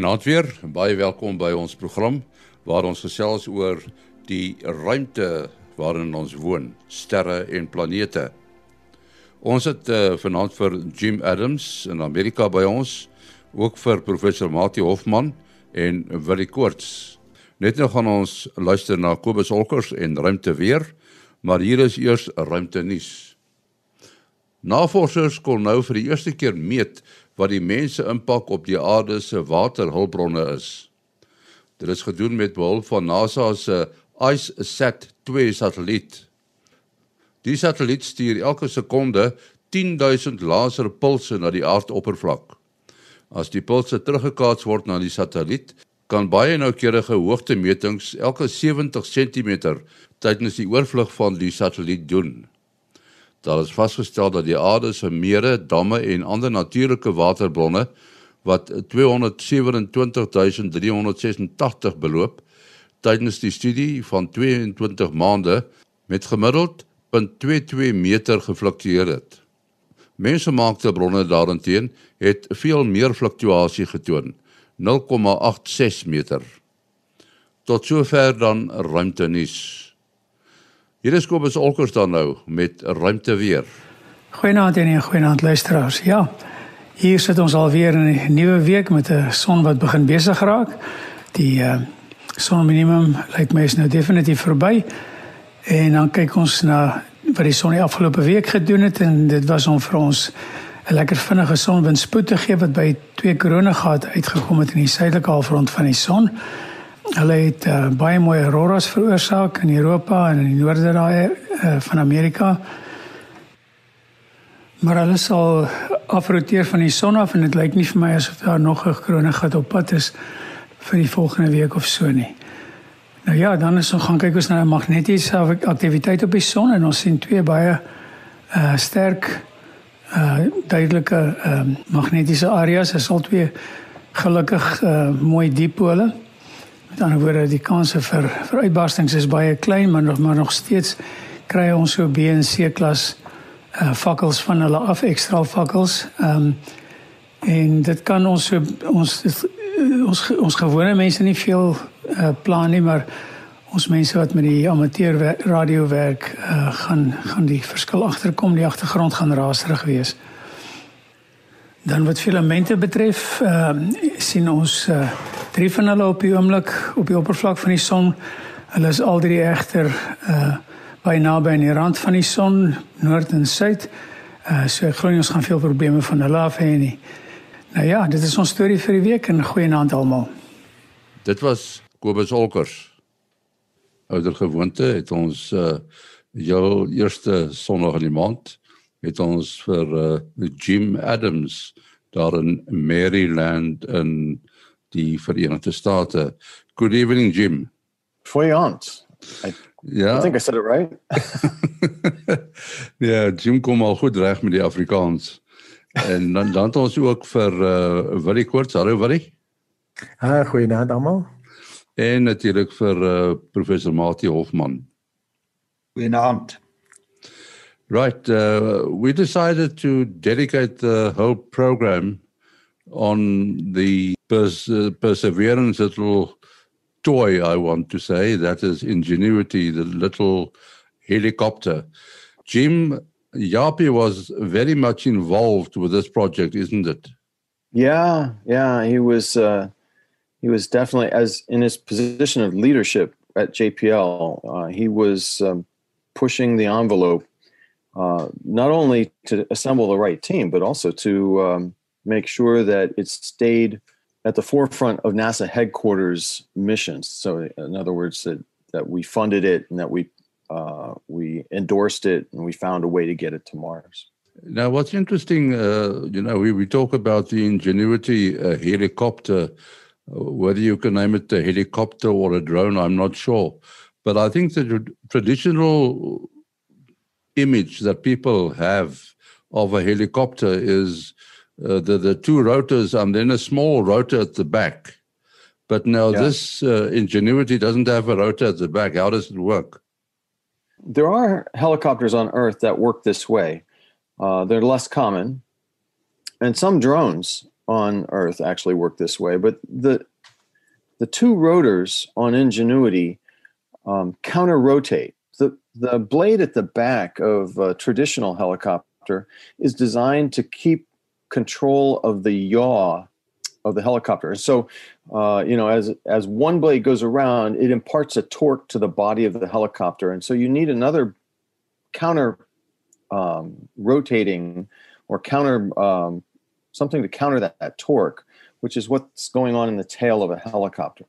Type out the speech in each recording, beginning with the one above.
Goeienaand weer. Baie welkom by ons program waar ons gesels oor die ruimte waarin ons woon, sterre en planete. Ons het uh, vanaand vir Jim Adams in Amerika by ons, ook vir professor Mati Hofman en Willie Koorts. Net nou gaan ons luister na Kobus Olkers en ruimte weer, maar hier is eers ruimte nuus. Navorsers kon nou vir die eerste keer meet wat die mense impak op die aarde se waterhulpbronne is. Dit is gedoen met behulp van NASA se IceSat-2 satelliet. Die satelliet stuur elke sekonde 10000 laserpulse na die aardoppervlak. As die pulse teruggekaats word na die satelliet, kan baie noukeurige hoogtemetings elke 70 cm tydens die oorvlug van die satelliet doen. Daar is vasgestel dat die aarde se mere, damme en ander natuurlike waterbronne wat 227386 beloop tydens die studie van 22 maande met gemiddeld 0.22 meter gefluktueer het. Mensgemaakte bronne daarenteen het veel meer fluktuasie getoon, 0.86 meter. Tot sover dan ruimte nuus. Hier is Kobus Olkers dan nou met ruimte weer. Goeienaand en goeienaand luisteraars. Ja. Hier sit ons alweer in 'n nuwe week met 'n son wat begin besig raak. Die uh son minimum lyk my is nou definitief verby. En dan kyk ons na wat die son die afgelope week gedoen het en dit was om vir ons 'n lekker vinnige sonwindspoed te gee wat by 2 koronagrade uitgekom het in die suidelike halfrond van die son. Hulle het uh, baie mooi auroras veroorsaak in Europa en in die noorde daai uh, van Amerika. Maar hulle sal afroteer van die son af en dit lyk nie vir my asof daar nog 'n krone gat op pad is vir die volgende week of so nie. Nou ja, dan is ons gaan kyk ons na 'n magnetiese aktiwiteit op die son en ons sien twee baie uh sterk uh duidelike uh magnetiese areas. Dit is al twee gelukkig uh mooi dipole. Met ander woorde, die kanse vir vir uitbarstings is baie klein, maar nog maar nog steeds kry ons so B en C klas uh fakkels van hulle af ekstra fakkels. Ehm um, en dit kan ons so ons dit, ons ons gewone mense nie veel uh plan nie, maar ons mense wat met die amateur radio werk uh gaan gaan die verskil agterkom, die agtergrond gaan raserig wees. Dan wat filamente betref, ehm uh, sien ons uh drie van hulle op die oomblik op die oppervlak van die son. Hulle is al drie egter uh by naby aan die rand van die son, noord en suid. Uh so ek glo ons gaan veel probleme van hulle af hê nie. Nou ja, dit is ons storie vir die week en goeienaand almal. Dit was Kobus Olkers. Ouder gewoonte het ons uh jou eerste sonnig in die maand het ons vir uh Jim Adams daar in Maryland in die Verenigde State. Good evening, Jim. Goeienaand. I, yeah. I think I said it right. ja, Jim kom al goed reg met die Afrikaans. En dan dan het ons ook vir uh Willie Koorts. Hallo Willie. Ha, goeienaand almal. En natuurlik vir uh professor Mati Hofman. Goeienaand. Right, uh, we decided to dedicate the whole program on the pers- uh, perseverance little toy, I want to say, that is Ingenuity, the little helicopter. Jim Japie was very much involved with this project, isn't it? Yeah, yeah, he was. Uh, he was definitely as in his position of leadership at JPL. Uh, he was um, pushing the envelope, uh, not only to assemble the right team, but also to um, make sure that it stayed at the forefront of NASA headquarters missions. So, in other words, that, that we funded it and that we uh, we endorsed it and we found a way to get it to Mars. Now, what's interesting, uh, you know, we, we talk about the Ingenuity uh, helicopter, whether you can name it a helicopter or a drone, I'm not sure. But I think the traditional image that people have of a helicopter is uh, the the two rotors and then a small rotor at the back. But now yeah. this uh, Ingenuity doesn't have a rotor at the back. How does it work? There are helicopters on Earth that work this way. Uh, they're less common, and some drones on Earth actually work this way, but the the two rotors on Ingenuity um, counter rotate. The the blade at the back of a traditional helicopter is designed to keep control of the yaw of the helicopter. So, uh, you know, as as one blade goes around, it imparts a torque to the body of the helicopter, and so you need another counter um, rotating or counter um, something to counter that, that torque, which is what's going on in the tail of a helicopter.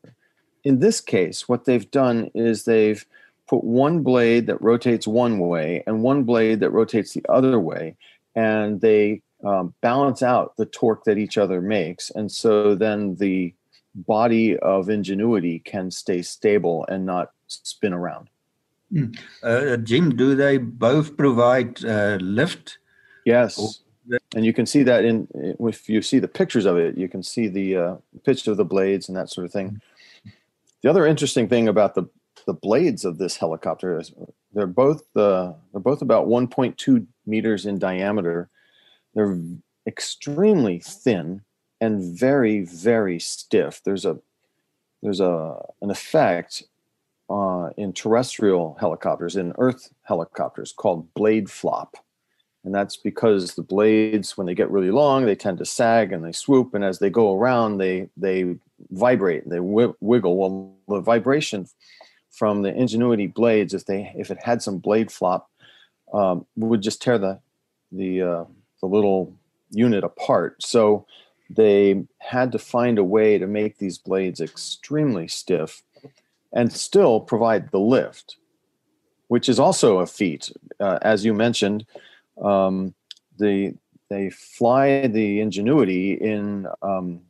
In this case, what they've done is they've put one blade that rotates one way and one blade that rotates the other way, and they um, balance out the torque that each other makes. And so then the body of ingenuity can stay stable and not spin around. Mm. Uh, Jim, do they both provide uh, lift? Yes. And you can see that in if you see the pictures of it, you can see the uh, pitch of the blades and that sort of thing. The other interesting thing about the the blades of this helicopter is they're both uh, they're both about 1.2 meters in diameter, they're extremely thin and very, very stiff. There's a there's a an effect uh, in terrestrial helicopters, in Earth helicopters, called blade flop, and that's because the blades, when they get really long, they tend to sag and they swoop, and as they go around, they they vibrate, they w- wiggle. Well, the vibration from the Ingenuity blades, if they if it had some blade flop, um, would just tear the the uh, the little unit apart. So they had to find a way to make these blades extremely stiff and still provide the lift, which is also a feat. Uh, as you mentioned, um, the, they fly the Ingenuity in um,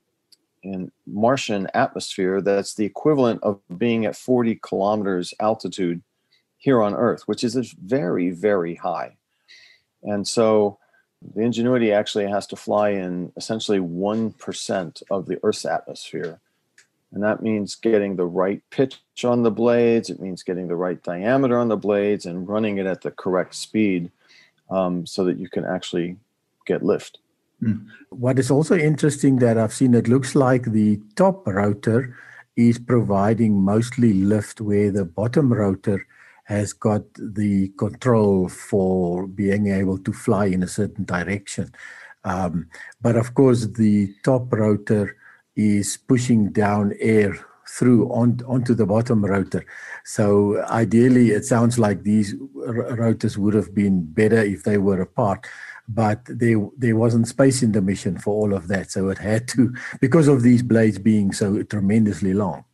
in Martian atmosphere that's the equivalent of being at 40 kilometers altitude here on Earth, which is a very, very high. And so the Ingenuity actually has to fly in essentially 1% of the Earth's atmosphere. And that means getting the right pitch on the blades, it means getting the right diameter on the blades and running it at the correct speed um, so that you can actually get lift. Hmm. What is also interesting that I've seen, it looks like the top rotor is providing mostly lift, where the bottom rotor has got the control for being able to fly in a certain direction. Um, but of course, the top rotor is pushing down air through on, onto the bottom rotor. So ideally, it sounds like these rotors would have been better if they were apart. But there, there wasn't space in the mission for all of that, so it had to, because of these blades being so tremendously long.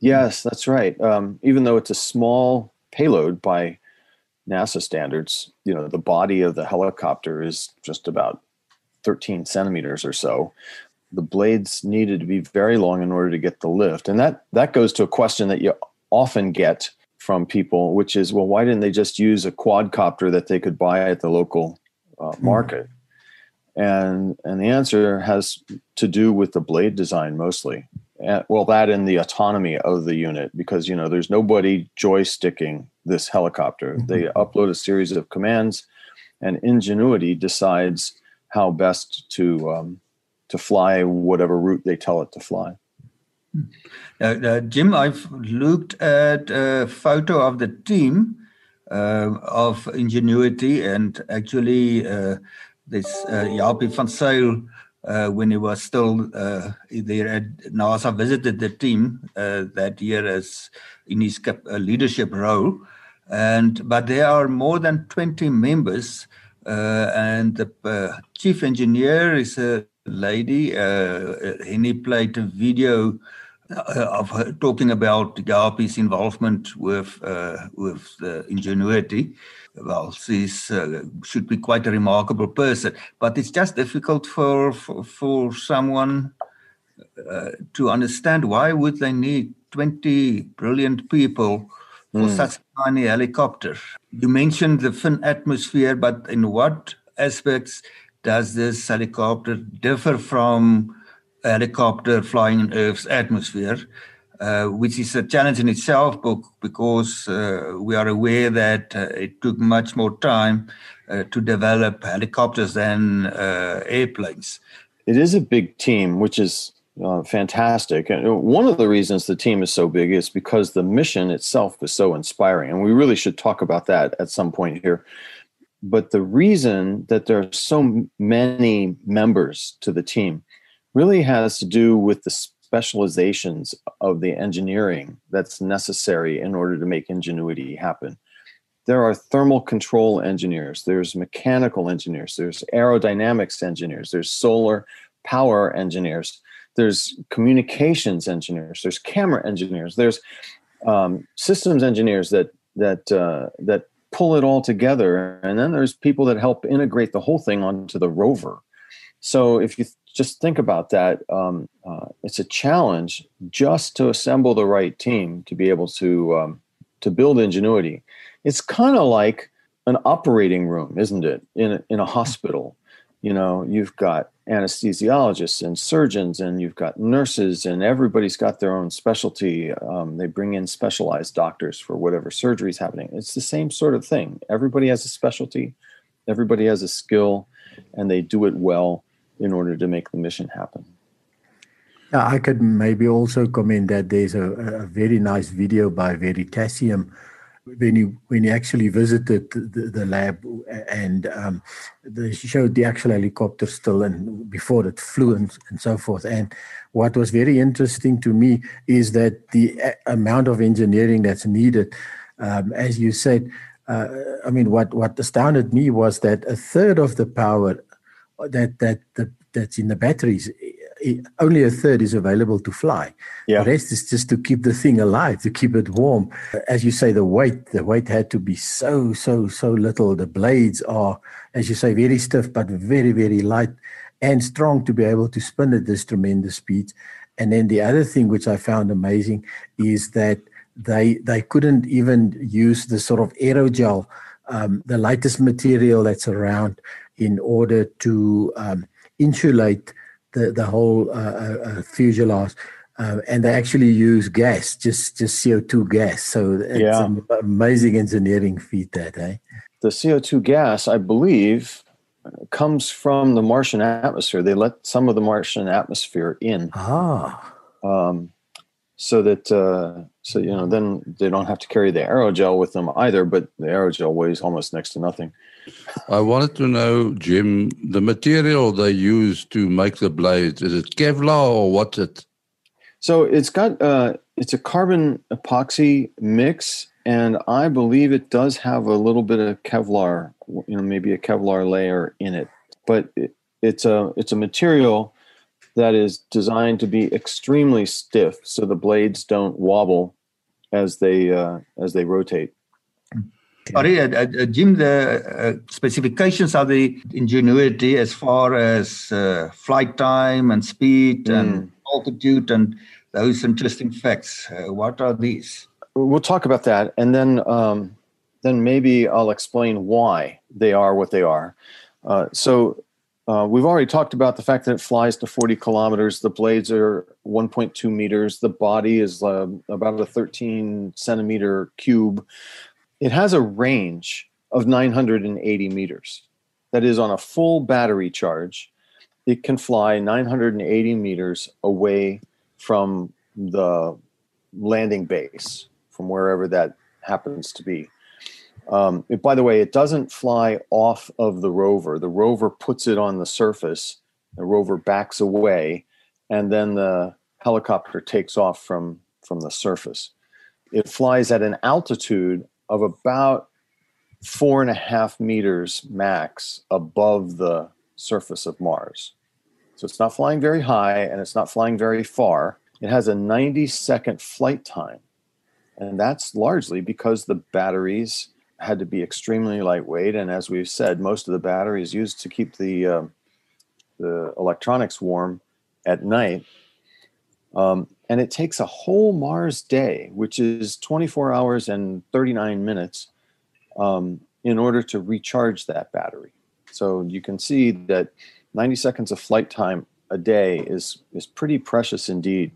Yes, that's right. Um, even though it's a small payload by NASA standards. You know, the body of the helicopter is just about 13 centimeters or so. The blades needed to be very long in order to get the lift. And that, that goes to a question that you often get from people, which is, well, why didn't they just use a quadcopter that they could buy at the local uh, hmm. market? Mm. And, and the answer has to do with the blade design mostly well that and the autonomy of the unit because you know there's nobody joysticking this helicopter. Mm-hmm. they upload a series of commands and ingenuity decides how best to um, to fly whatever route they tell it to fly. Uh, uh, jim i've looked at a photo of the team uh, of ingenuity and actually uh, this uh, Japie van Zyl uh, when he was still uh, there at NASA, visited the team uh, that year as in his uh, leadership role. And but there are more than 20 members, uh, and the uh, chief engineer is a lady. and he played a video of talking about Japie's involvement with with the ingenuity well, she's uh, should be quite a remarkable person. But it's just difficult for for, for someone uh, to understand why would they need twenty brilliant people for mm. such a tiny helicopter. You mentioned the thin atmosphere, but in what aspects does this helicopter differ from helicopter flying in Earth's atmosphere? uh, which is a challenge in itself because uh, we are aware that uh, it took much more time uh, to develop helicopters than uh, airplanes. it is a big team, which is uh, fantastic. And one of the reasons the team is so big is because the mission itself is so inspiring. And we really should talk about that at some point here. But the reason that there are so many members to the team really has to do with the specializations of the engineering that's necessary in order to make ingenuity happen. There are thermal control engineers, there's mechanical engineers, there's aerodynamics engineers, there's solar power engineers there's communications engineers, there's camera engineers, there's um, systems engineers that that uh, that pull it all together, and then there's people that help integrate the whole thing onto the rover. So if you just think about that, um, uh, it's a challenge just to assemble the right team to be able to um, to build ingenuity. It's kind of like an operating room, isn't it? In a, in a hospital, you know, you've got anesthesiologists and surgeons, and you've got nurses, and everybody's got their own specialty. Um, they bring in specialized doctors for whatever surgery is happening. It's the same sort of thing. Everybody has a specialty, everybody has a skill, and they do it well in order to make the mission happen. Yeah, I could maybe also comment that there's a, a very nice video by Veritasium when you when you actually visited the, the lab and um, they showed the actual helicopter still and before it flew and, and so forth and what was very interesting to me is that the amount of engineering that's needed um, as you said uh, i mean what what astounded me was that a third of the power that that the, that's in the batteries only a third is available to fly. Yeah. The rest is just to keep the thing alive, to keep it warm. As you say, the weight, the weight had to be so, so, so little. The blades are, as you say, very stiff, but very, very light and strong to be able to spin at this tremendous speed. And then the other thing which I found amazing is that they they couldn't even use the sort of aerogel, um, the lightest material that's around, in order to um, insulate the the whole uh, uh, uh, fuselage. Uh, and they actually use gas, just just CO two gas. So it's yeah. an amazing engineering feat that, eh? The CO two gas, I believe, comes from the Martian atmosphere. They let some of the Martian atmosphere in. Ah. Um, so that uh, so you know then they don't have to carry the aerogel with them either. But the aerogel weighs almost next to nothing. I wanted to know, Jim, the material they use to make the blades, is it Kevlar or what's it? So it's got uh, it's a carbon epoxy mix, and I believe it does have a little bit of Kevlar, you know, maybe a Kevlar layer in it. But it, it's a it's a material that is designed to be extremely stiff, so the blades don't wobble as they uh, as they rotate. Sorry, uh, uh, Jim, the uh, specifications of the Ingenuity as far as uh, flight time and speed mm. and altitude and those interesting facts. Uh, what are these? We'll talk about that, and then um, then maybe I'll explain why they are what they are. Uh, so we've already talked about the fact that it flies to 40 kilometers. The blades are 1.2 meters. The body is about a 13 centimeter cube. It has a range of 980 meters. That is, on a full battery charge, it can fly 980 meters away from the landing base, from wherever that happens to be. Um, it, by the way, it doesn't fly off of the rover. The rover puts it on the surface, the rover backs away, and then the helicopter takes off from, from the surface. It flies at an altitude of about four and a half meters max above the surface of Mars. So it's not flying very high and it's not flying very far. It has a 90 second flight time. And that's largely because the batteries had to be extremely lightweight. And as we've said, most of the batteries used to keep the, uh, the electronics warm at night. Um, and it takes a whole Mars day, which is 24 hours and 39 minutes, um, in order to recharge that battery. So you can see that 90 seconds of flight time a day is is pretty precious indeed.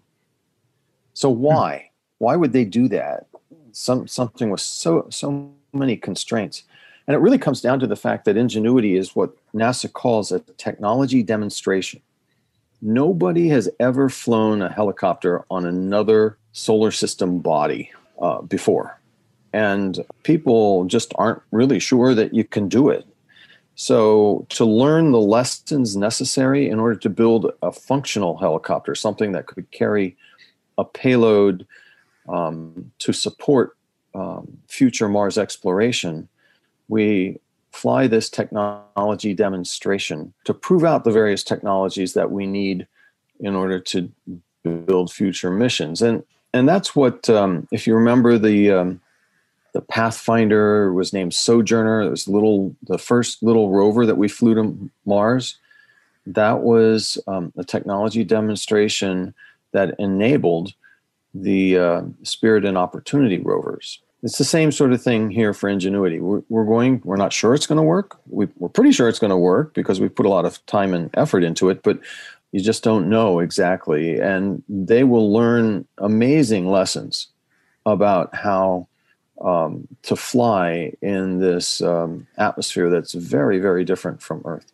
So hmm. why? Why would they do that? Some something with so so many constraints. And it really comes down to the fact that ingenuity is what NASA calls a technology demonstration. Nobody has ever flown a helicopter on another solar system body uh, before. And people just aren't really sure that you can do it. So, to learn the lessons necessary in order to build a functional helicopter, something that could carry a payload um, to support um, future Mars exploration, we fly this technology demonstration to prove out the various technologies that we need in order to build future missions. And and that's what, um, if you remember the um, the Pathfinder was named Sojourner. It was little the first little rover that we flew to Mars. That was um, a technology demonstration that enabled the uh, Spirit and Opportunity rovers. It's the same sort of thing here for Ingenuity. We're, we're going. We're not sure it's going to work. We, we're pretty sure it's going to work because we've put a lot of time and effort into it. But you just don't know exactly, and they will learn amazing lessons about how um, to fly in this um, atmosphere that's very, very different from Earth.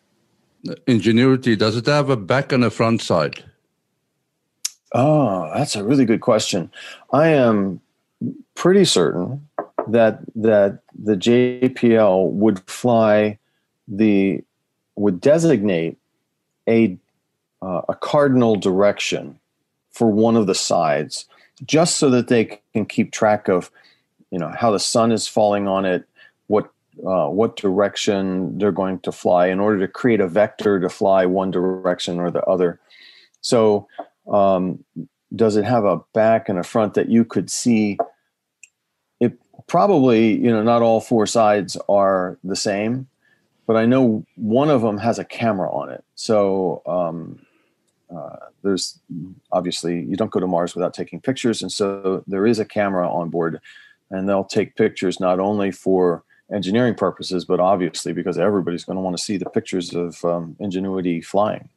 Ingenuity, does it have a back and a front side? Oh, that's a really good question. I am pretty certain that that the JPL would fly the would designate a uh, a cardinal direction for one of the sides, just so that they can keep track of you know how the sun is falling on it, what uh, what direction they're going to fly in order to create a vector to fly one direction or the other. So um, does it have a back and a front that you could see? It probably, you know, not all four sides are the same, but I know one of them has a camera on it. So um, uh, there's obviously you don't go to Mars without taking pictures, and so there is a camera on board, and they'll take pictures not only for engineering purposes, but obviously because everybody's going to want to see the pictures of um, Ingenuity flying.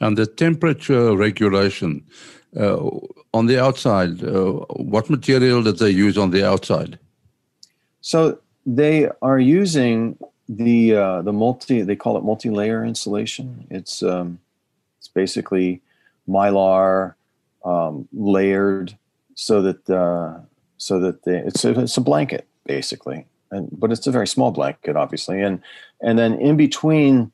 And the temperature regulation uh, on the outside, uh, what material did they use on the outside? So they are using the uh, the multi they call it multi-layer insulation. It's um, it's basically mylar um, layered so that uh, so that the, it's a, it's a blanket basically, and but it's a very small blanket obviously, and and then in between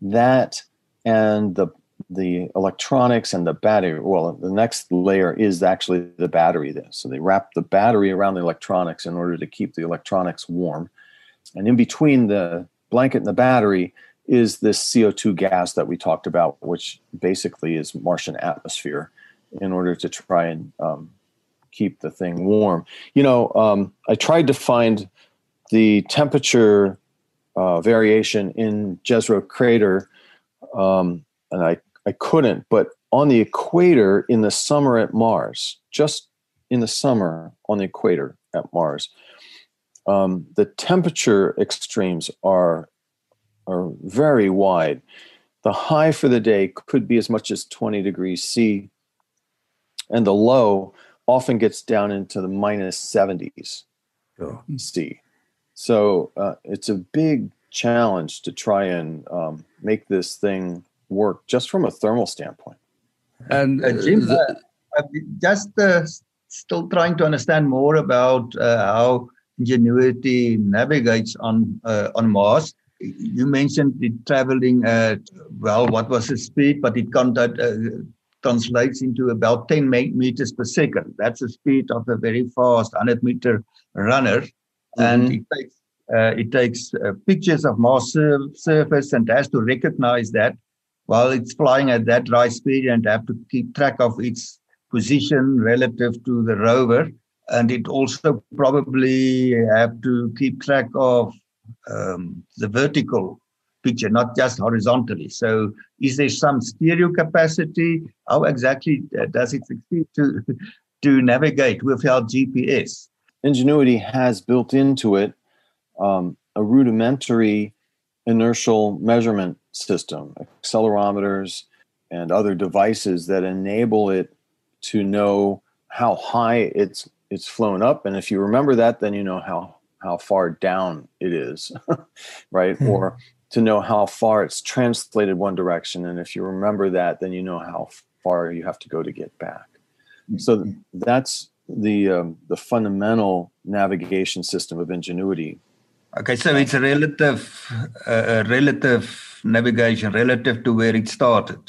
that and the the electronics and the battery. Well, the next layer is actually the battery. Then, so they wrap the battery around the electronics in order to keep the electronics warm. And in between the blanket and the battery is this CO2 gas that we talked about, which basically is Martian atmosphere, in order to try and um, keep the thing warm. You know, um, I tried to find the temperature uh, variation in Jezero crater, um, and I I couldn't. But on the equator in the summer at Mars, just in the summer on the equator at Mars, um, the temperature extremes are are very wide. The high for the day could be as much as 20 degrees C, and the low often gets down into the minus 70s oh. C. So uh, it's a big challenge to try and um, make this thing work just from a thermal standpoint. And uh, Jim, the, uh, just uh, still trying to understand more about uh, how Ingenuity navigates on uh, on Mars. You mentioned it traveling at well, what was the speed? But it can't, uh, translates into about 10 meters per second. That's the speed of a very fast 100 meter runner, mm-hmm. and it takes it takes pictures of Mars sur- surface and has to recognize that while it's flying at that high speed and have to keep track of its position relative to the rover. And it also probably have to keep track of um, the vertical picture, not just horizontally. So, is there some stereo capacity? How exactly uh, does it succeed to to navigate without GPS? Ingenuity has built into it um, a rudimentary inertial measurement system, accelerometers, and other devices that enable it to know how high it's it's flown up. And if you remember that, then you know how how far down it is, right? Hmm. Or to know how far it's translated one direction. And if you remember that, then you know how far you have to go to get back. So that's the um, the fundamental navigation system of ingenuity. Okay, so it's a relative, uh, relative navigation relative to where it started.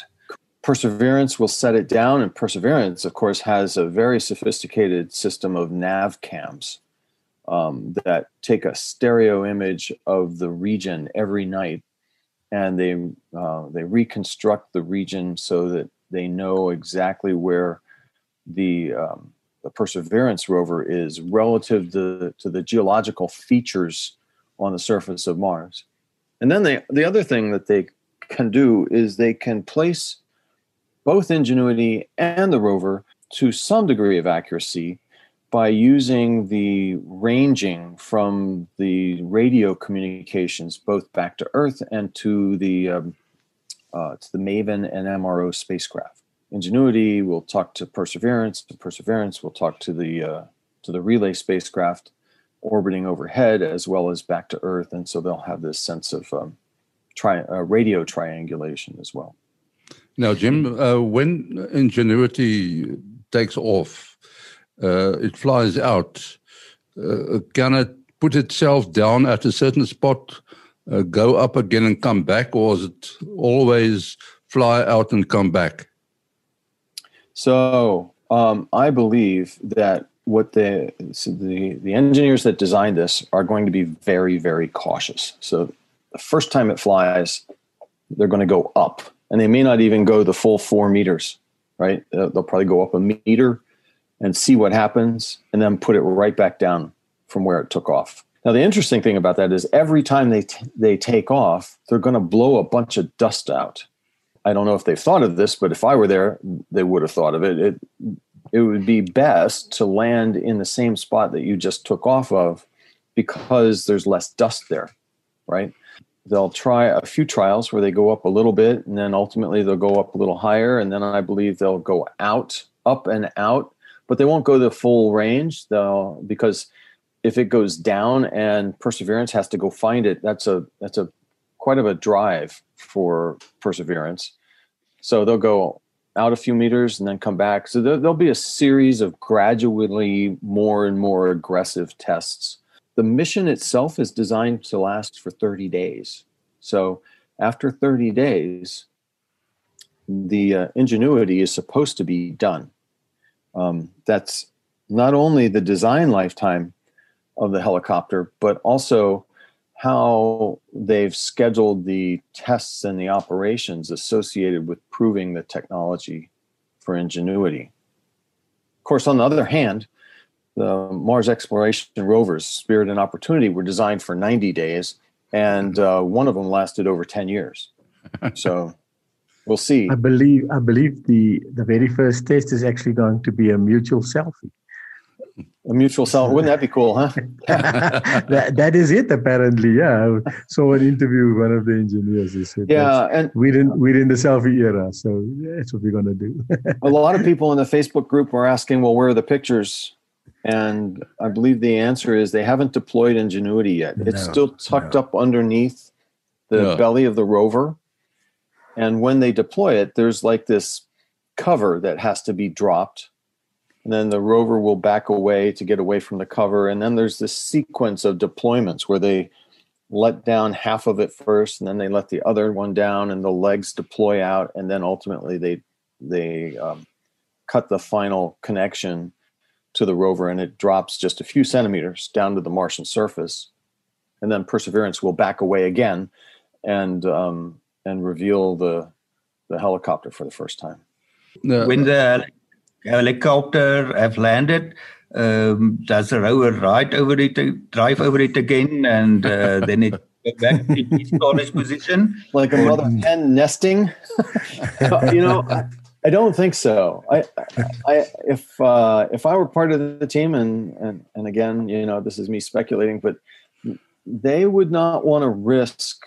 Perseverance will set it down, and Perseverance, of course, has a very sophisticated system of nav cams um, that take a stereo image of the region every night, and they uh, they reconstruct the region so that they know exactly where the um, the Perseverance rover is relative to, to the geological features on the surface of Mars. And then they, the other thing that they can do is they can place both Ingenuity and the rover to some degree of accuracy by using the ranging from the radio communications both back to Earth and to the um, uh, to the Maven and MRO spacecraft. Ingenuity will talk to Perseverance. The Perseverance will talk to the uh, to the relay spacecraft orbiting overhead as well as back to Earth, and so they'll have this sense of um, tri- uh, radio triangulation as well. Now, Jim, uh, when Ingenuity takes off, uh, it flies out. Uh, can it put itself down at a certain spot, uh, go up again and come back, or is it always fly out and come back? So um, I believe that what the, so the the engineers that designed this are going to be very very cautious. So the first time it flies, they're going to go up, and they may not even go the full four meters. Right? They'll, they'll probably go up a meter and see what happens, and then put it right back down from where it took off. Now the interesting thing about that is every time they t- they take off, they're going to blow a bunch of dust out I don't know if they've thought of this, but if I were there, they would have thought of it. It it would be best to land in the same spot that you just took off of because there's less dust there, right? They'll try a few trials where they go up a little bit and then ultimately they'll go up a little higher and then I believe they'll go out, up and out, but they won't go the full range. They'll because if it goes down and perseverance has to go find it, that's a that's a quite of a drive for perseverance. So they'll go out a few meters and then come back. So there, will be a series of gradually more and more aggressive tests. The mission itself is designed to last for 30 days. So after 30 days, the uh, ingenuity is supposed to be done. Um, that's not only the design lifetime of the helicopter, but also how they've scheduled the tests and the operations associated with proving the technology for ingenuity. Of course, on the other hand, the Mars exploration rovers, Spirit and Opportunity, were designed for 90 days, and uh, one of them lasted over 10 years. So we'll see. I believe I believe the the very first test is actually going to be a mutual selfie a mutual self. Wouldn't that be cool, huh? that, that is it, apparently. Yeah. So an interview with one of the engineers. He said, yeah, and we're in we're in the selfie era, so that's what we're gonna do. a lot of people in the Facebook group were asking, "Well, where are the pictures?" And I believe the answer is they haven't deployed Ingenuity yet. It's no, still tucked no. up underneath the no. belly of the rover. And when they deploy it, there's like this cover that has to be dropped and then the rover will back away to get away from the cover. And then there's this sequence of deployments where they let down half of it first and then they let the other one down and the legs deploy out and then ultimately they they um, cut the final connection to the rover and it drops just a few centimeters down to the martian surface. And then perseverance will back away again and um, and reveal the the helicopter for the first time. When the helicopter have landed. Um, does the rover ride over it, drive over it again, and uh, then it go back to its storage position? Like a mother hen nesting? you know, I, I, don't think so. I, I, if uh, if I were part of the team, and, and and again, you know, this is me speculating, but they would not want to risk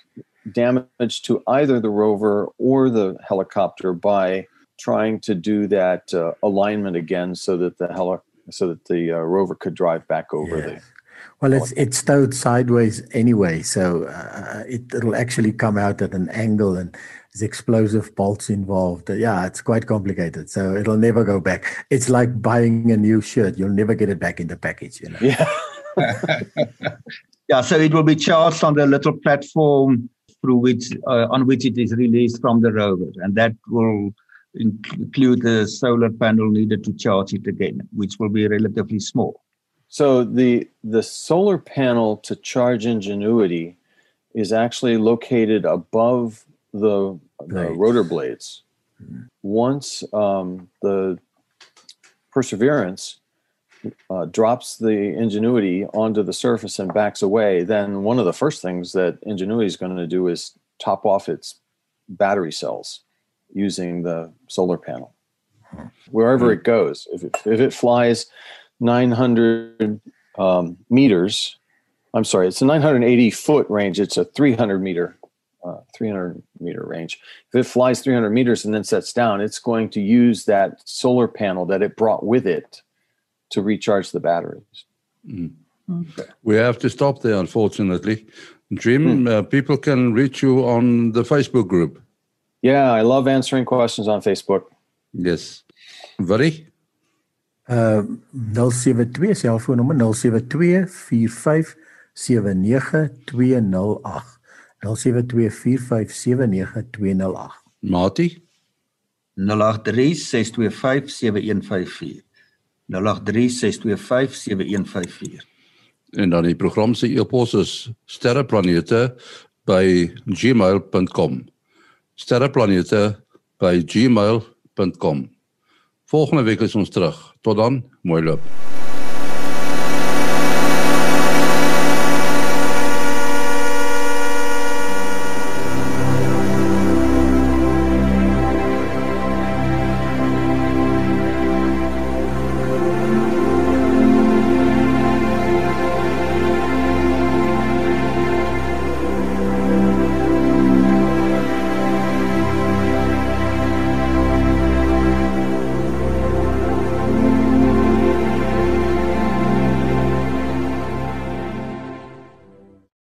damage to either the rover or the helicopter by trying to do that uh, alignment again so that the heli- so that the uh, rover could drive back over yeah. the Well, it's it's stowed sideways anyway, so uh, it it'll actually come out at an angle and there's explosive bolts involved. Uh, yeah, it's quite complicated. So it'll never go back. It's like buying a new shirt. You'll never get it back in the package, you know. Yeah. yeah, so it will be charged on the little platform through which uh, on which it is released from the rover and that will include the solar panel needed to charge it again, which will be relatively small. So the the solar panel to charge Ingenuity is actually located above the, the rotor blades. Once um, the Perseverance uh, drops the Ingenuity onto the surface and backs away, then one of the first things that Ingenuity is going to do is top off its battery cells using the solar panel. Wherever mm-hmm. it goes, if it, if it flies 900 um, meters, I'm sorry, it's a 980 foot range. It's a 300 meter, uh, 300 meter range. If it flies 300 meters and then sets down, it's going to use that solar panel that it brought with it to recharge the batteries. Mm. Okay. We have to stop there, unfortunately. Jim, mm. uh, people can reach you on the Facebook group. Yeah, I love answering questions on Facebook. Yes. Very? Uh 072 selfoonnommer 0724579208. 0724579208. Mati 0836257154. 0836257154. En dan die program se e-pos is sterreplanete@gmail.com sterreplanete@gmail.com. Volgende week is ons terug. Tot dan, mooi loop.